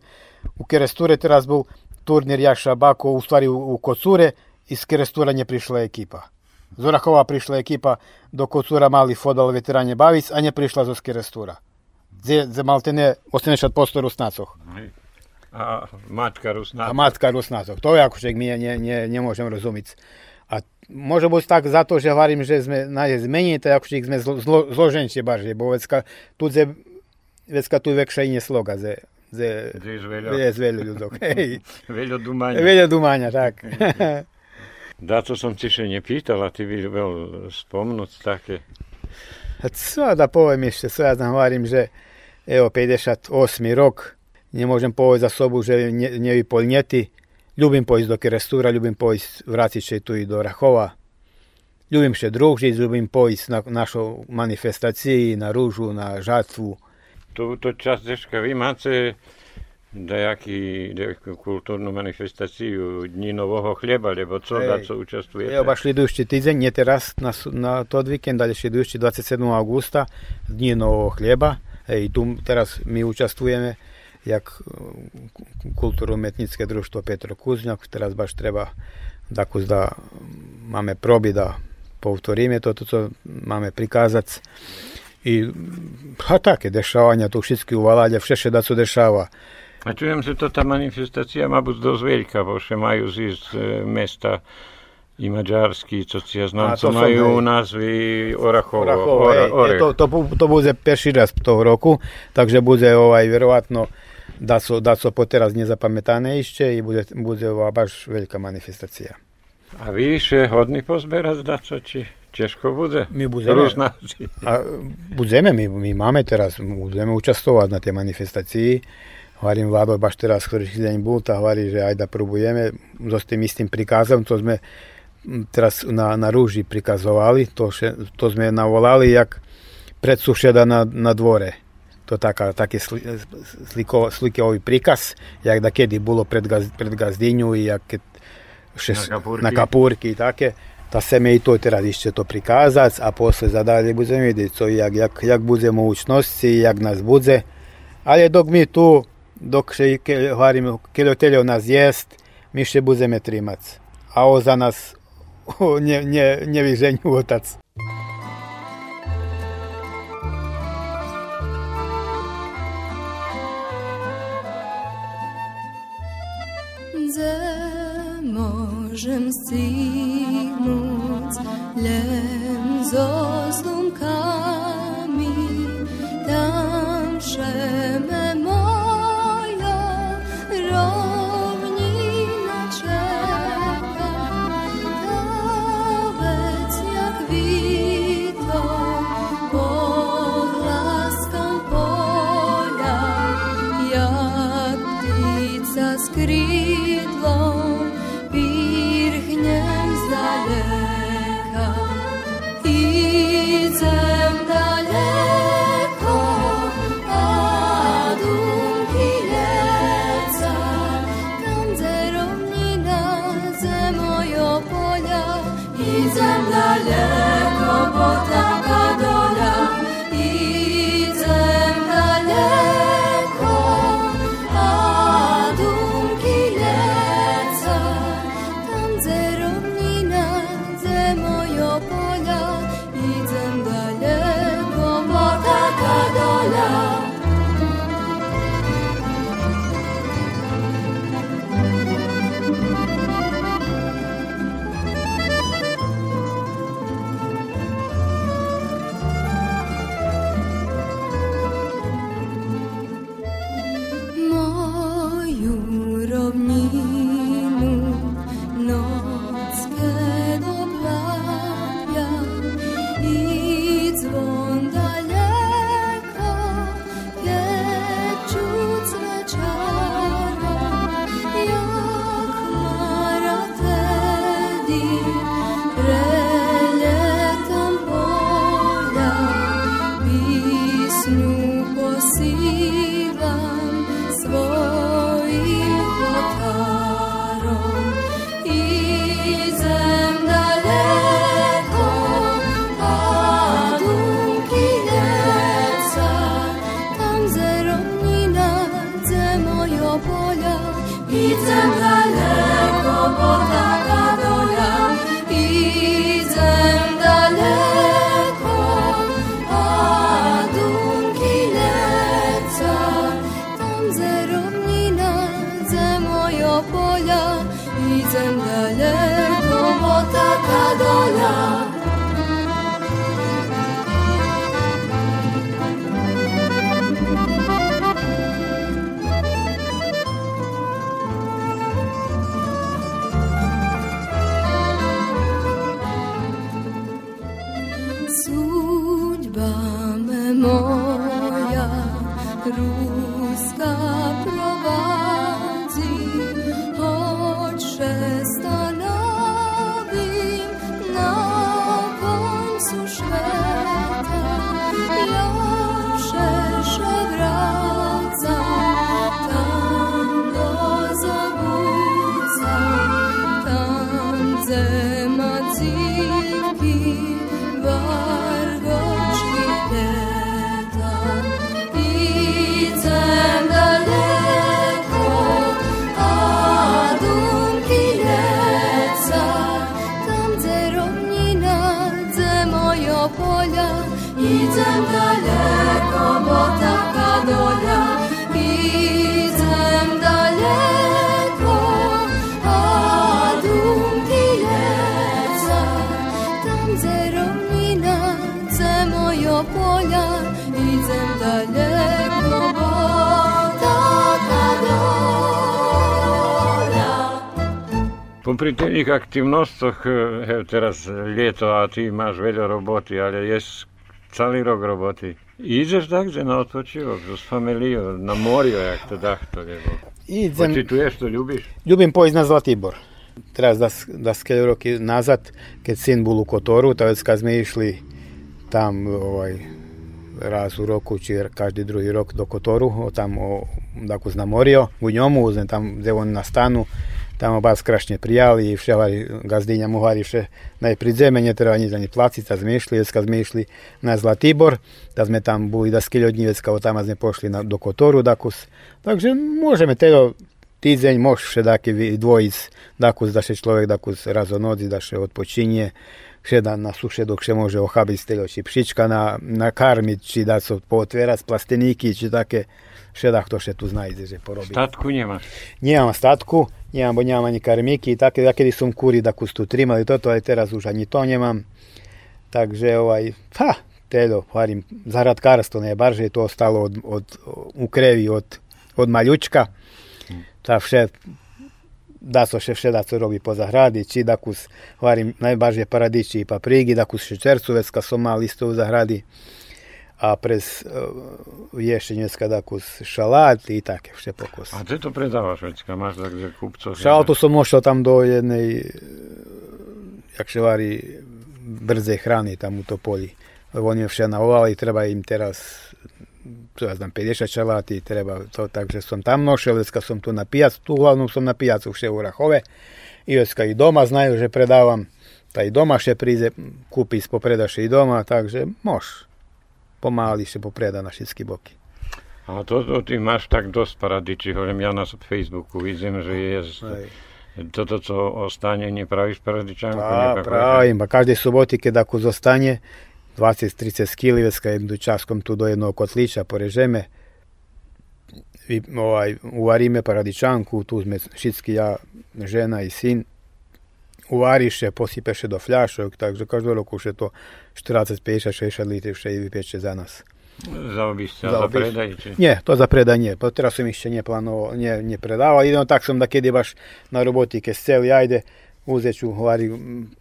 u Keresture teraz bol turnir Jakša Bako, u stvari u, u Kocure, iz Kerestura nje prišla ekipa. Z Orahova prišla ekipa do Kocura mali fodal veteranje Bavic, a nje prišla zo Kerestura. Ze, ze maltene 80% Rusnacoch. A matka Rusná. A matka Rusnacoch. To je ako však my ne, ne, nemôžem rozumiť. A môže byť tak za to, že hovorím, že sme na zmení, to ako však sme zlo, zlo, zloženšie barže, bo vecka tu ze, vecka tu vekša inie sloga, ze, ze, Gdziež veľa, je veľa ľudok. (laughs) Veľa dumania. Veľa dumania, tak. (laughs) Da, to som ti še nepýtal, a ty by veľ spomnúť také. A co da poviem ešte, co ja znam hovorím, že evo 58. rok, Nie možem povesti za sobu, želim nje, nje polnjeti. Ljubim pojist do Kerestura, ljubim pojist vratit će tu i do Rahova. Ljubim še drugži, ljubim pojist na našo manifestaciji, na ružu, na žatvu. To, to čas deška da jaki kulturnu manifestaciju Dni Novog Hljeba, lebo co, da co učestvujete? Evo baš idući tizen, nie teraz na, na tod vikend, dalje idući 27. augusta, Dni Novog Hljeba. I tu teraz mi učestvujeme jak e, kulturno-umetnické društvo Petro Kuznjak. Teraz baš treba kus da máme probi da povtoríme toto, co máme prikázať. I a také dešavanja tu všetky uvaláďa, všetko da co dešava. A čujem, že to tá manifestácia má byť dosť veľká, bo še majú zísť e, mesta i maďarský, co si ja znam, to co majú hej. názvy Orachovo, Orachovo, Ora, Orech. to, to, to bude perší raz toho roku, takže bude ovaj vjerovatno da su, da su po teraz nezapamätané ešte i bude, bude ova baš veľká manifestacija. A vy še hodný pozberať daco, či ťažko bude? My budeme, Rúznáci. a budeme, my, my máme teraz, budeme účastovať na tej manifestacii. Hovorím, Vlado baš teraz, ktorý deň bol, tak hovorí, že aj da probujeme so s tým istým prikázom, to sme teraz na, na rúži prikazovali, to, še, to sme navolali, jak predsušeda na, na dvore. To taká, taký sli, sliko, slikový príkaz, jak da kedy bolo pred, gaz, pred gazdinju i jak keď še, Na kapurky. na kapurky i také. Da se me i to teraz ešte to prikázať a posle za dalje budeme vidieť, co, jak, jak, jak bude mogućnosti, jak nás bude. Ale dok mi tu, dok še, ke, hovorím, keľoteľov nás jest, my še budeme trimať. A o za nás (laughs) o, ne, ne, nevyženiu otac. żem signąć, lem zosnął see Popri tých aktivnostoch, eh, evo teraz ljeto, a ti imaš veľa roboty, ale je celý rok roboty. Ideš takže na odpočivok s familijom, na morju, jak to dahto, lebo Idem, pocituješ to, ljubiš? Ljubim pojść na Zlatibor. Teraz da, da roky nazad, keď sin bol u Kotoru, to već kad smo išli tam ovaj, raz u roku, či každý druhý rok do Kotoru, o, tam o, dakus na morio, u njomu, uzem tam gdje on na stanu, Tamo baš krašnje prijali i šelari gazdinja muhariše na pridzemanje treba njih za njih placica, zmišli, kad zmišli na Zlatibor, da sme tam bili da skilje od njih, kao tamo zne pošli na, do Kotoru, dakus. Takže možeme telo tizenj moš še daki dvojic, dakus da še človek dakus razonodi, da še odpočinje, še da na suše dok še može ohabiti telo, či pšička na, nakarmiti, či da su potvera s plasteniki, či take to še tu znajde, že porobiť. Statku nemaš. Nemam statku, nemam, bo nemam ani karmiky, také, kedy som kuri da kus tu trimali toto, aj teraz už ani to nemam. Takže ovaj, ha, telo, hovorím, zahradkárstvo ne, barže to ostalo od, od, u krevi, od, od maljučka. Ta vše, da so še vše da se robi po zahradi, či da kus, hovorím, najbarže paradiči i paprigi, da kus šećercuvec, kad som mal isto u zahradi. A prez uh, ješenjecka da kus šalat i take vše pokus. A ty to predávaš, vecka, máš takže kupcov. Šalatu som došao tam do jednej, e, jak se vari, brze hrane tam u Topolji. Oni je vše navolali, treba im teraz ja znam, 50 šalati, treba to, takže som tam nošel, kad som tu na pijacu, tu uglavnom som na pijacu vše u Rahove, i kad i doma znaju, že predavam, ta i doma še prize, kupi popredaše i doma, takže moš, pomali še popreda na šitski boki. A to, to ty máš tak dosť paradičí, hovorím, ja na Facebooku vidím, že je Aj. toto, co ostane, nepravíš paradičanku? Pa, pravim, pa každej suboti kad ako zostane 20-30 skilivecka jednu časkom tu do jednog kotlića porežeme i ovaj, uvarime paradičanku, tu sme šitski ja, žena i sin, uvariše, posipeše do fľašok, takže každý rok už je to 40, 50, 60 litrov še i vypeče za nás. Za obišće, Za za obišće. predaj, či? To za predaj pa teraz som ešte neplánoval, nie, nepredával, idem tak som da kedy baš na roboti, keď celi, ajde, uzet ću, hovari,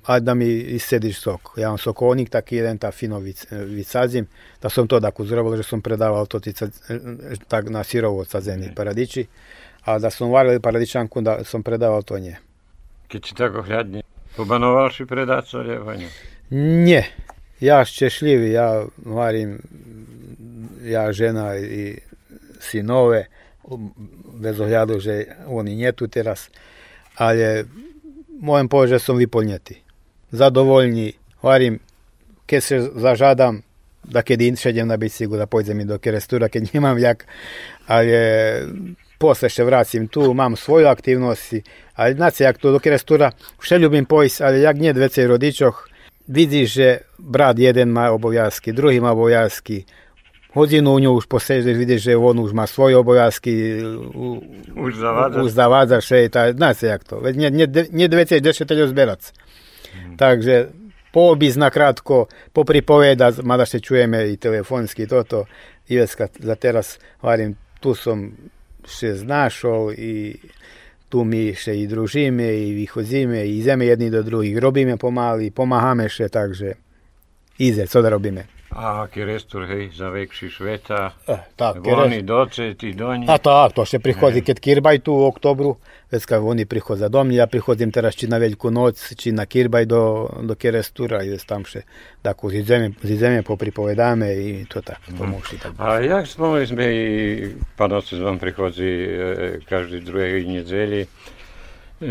ajde da mi isediš sok. Ja imam sokovnik, taki jedan ta fino vic, vicazim, da sam to tako zrobil, že sam predavao to tica, tak na sirovo cadzeni paradiči, a da sam varili paradičanku, da sam predavao to nje. Keď si tako hľadne, pobanoval si co, alebo nie? Ja ščešljivi, ja varim, ja žena i sinove, bez ohľadu, že oni nie tu teraz, ale môžem povedať, že som vyplnetý. Zadovoľný, hovorím, keď sa zažádam, da kedy šedem na bicyklu, da pojdem i do kerestura, keď nemám jak, ale posle še vracim tu, mám svoju aktivnosti, ali znate, jak tu do kerestura, vše ljubim pojsť, ale jak nie dvece rodičoch, vidiš, že brat jeden má obowiązki, druhý má obowiązki, hodinu u ňu už posežeš, vidíš, že on už má svoje obowiązky, u- Už zavádza. už zavádza še, tá, zná sa jak to. Veď nie, nie, nie dve veci, ešte teď zberac. Takže poobísť nakrátko, popripovedať, mada še čujeme i telefonsky toto. Iveska, za teraz hovorím, tu som še znašol i tu my še i družíme, i vychodzíme, i ideme jedni do druhých, robíme pomaly, pomáhame še, takže ide, co da robíme. A aký restor, hej, za väčší sveta. Eh, tak, Oni doce, ty do nich. A tak, to še prichodzi, keď Kirbaj tu u oktobru, vecka oni prichodza do mňa, ja prichodzim teraz či na Veľkú noc, či na Kirbaj do, do Kerestura, i tam še, tako zideme, zideme popripovedáme i to tak, pomôžu tak. A jak spomínali sme i pán otec vám prichodzi e, každý druhej E,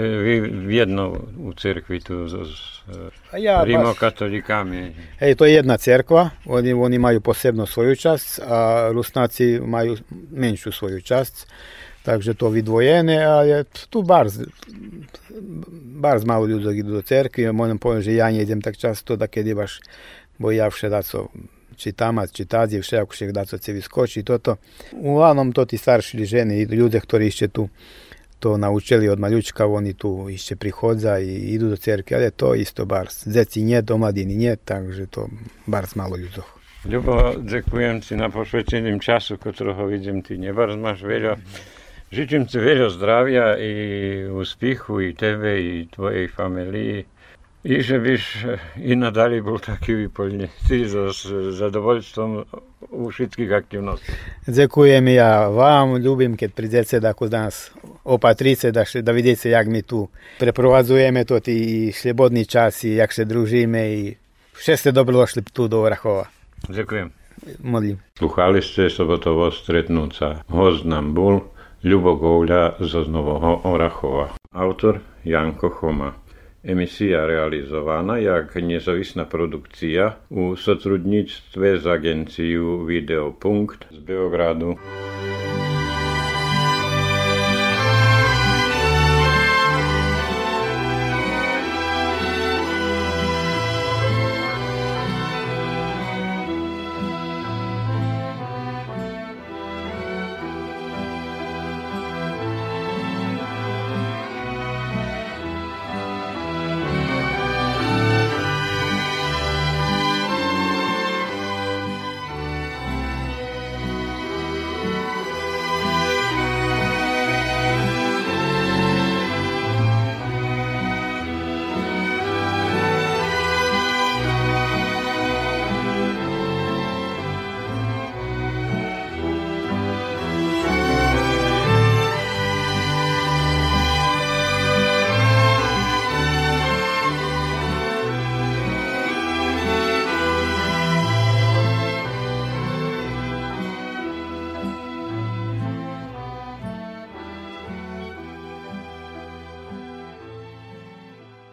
jedno u crkvi tu s ja, rimokatolikami. Ej, to je jedna crkva, oni, oni imaju posebno svoju čast, a rusnaci imaju menšu svoju čast. Takže to vidvojene, a je tu bar, bar malo ljudi idu do crkvi. Moram povedati, že ja ne idem tak často, da kad je baš, bo ja vše daco čitamac, čitazje, vše ako še daco cevi skoči i toto. Uglavnom to ti starši ili žene i ljude, ktori išće tu to naučili od maljučka, oni tu išće prihodza i idu do cerke, ali je to isto bars. Zeci nje, domladini nje, takže to bars malo ljudo. Ljubo, dziękuję Ci na posvećenim času, ko troho vidim ti nje, bars maš veljo. Žičim Ci veljo zdravja i uspihu i Tebe i tvojej familiji. I żywisz i nadal był taki wypełniony z, z zadowoljstwem u wszystkich aktywności. Dziękujemy ja Wam, lubim, kiedy przyjdziecie da ku nas opatrice, da, da widzicie jak my tu przeprowadzujemy to i swobodny czas i jak się drużymy i wszyscy dobro doszli tu do Orachowa. Dziękuję. Modlim. Słuchaliście sobotowo stretnuca. Gost nam był Любо Говля з Орахова. Автор Янко Хома. Emisja realizowana jak niezawisna produkcja u sotrudnictwie z agencją Videopunkt z Beogradu.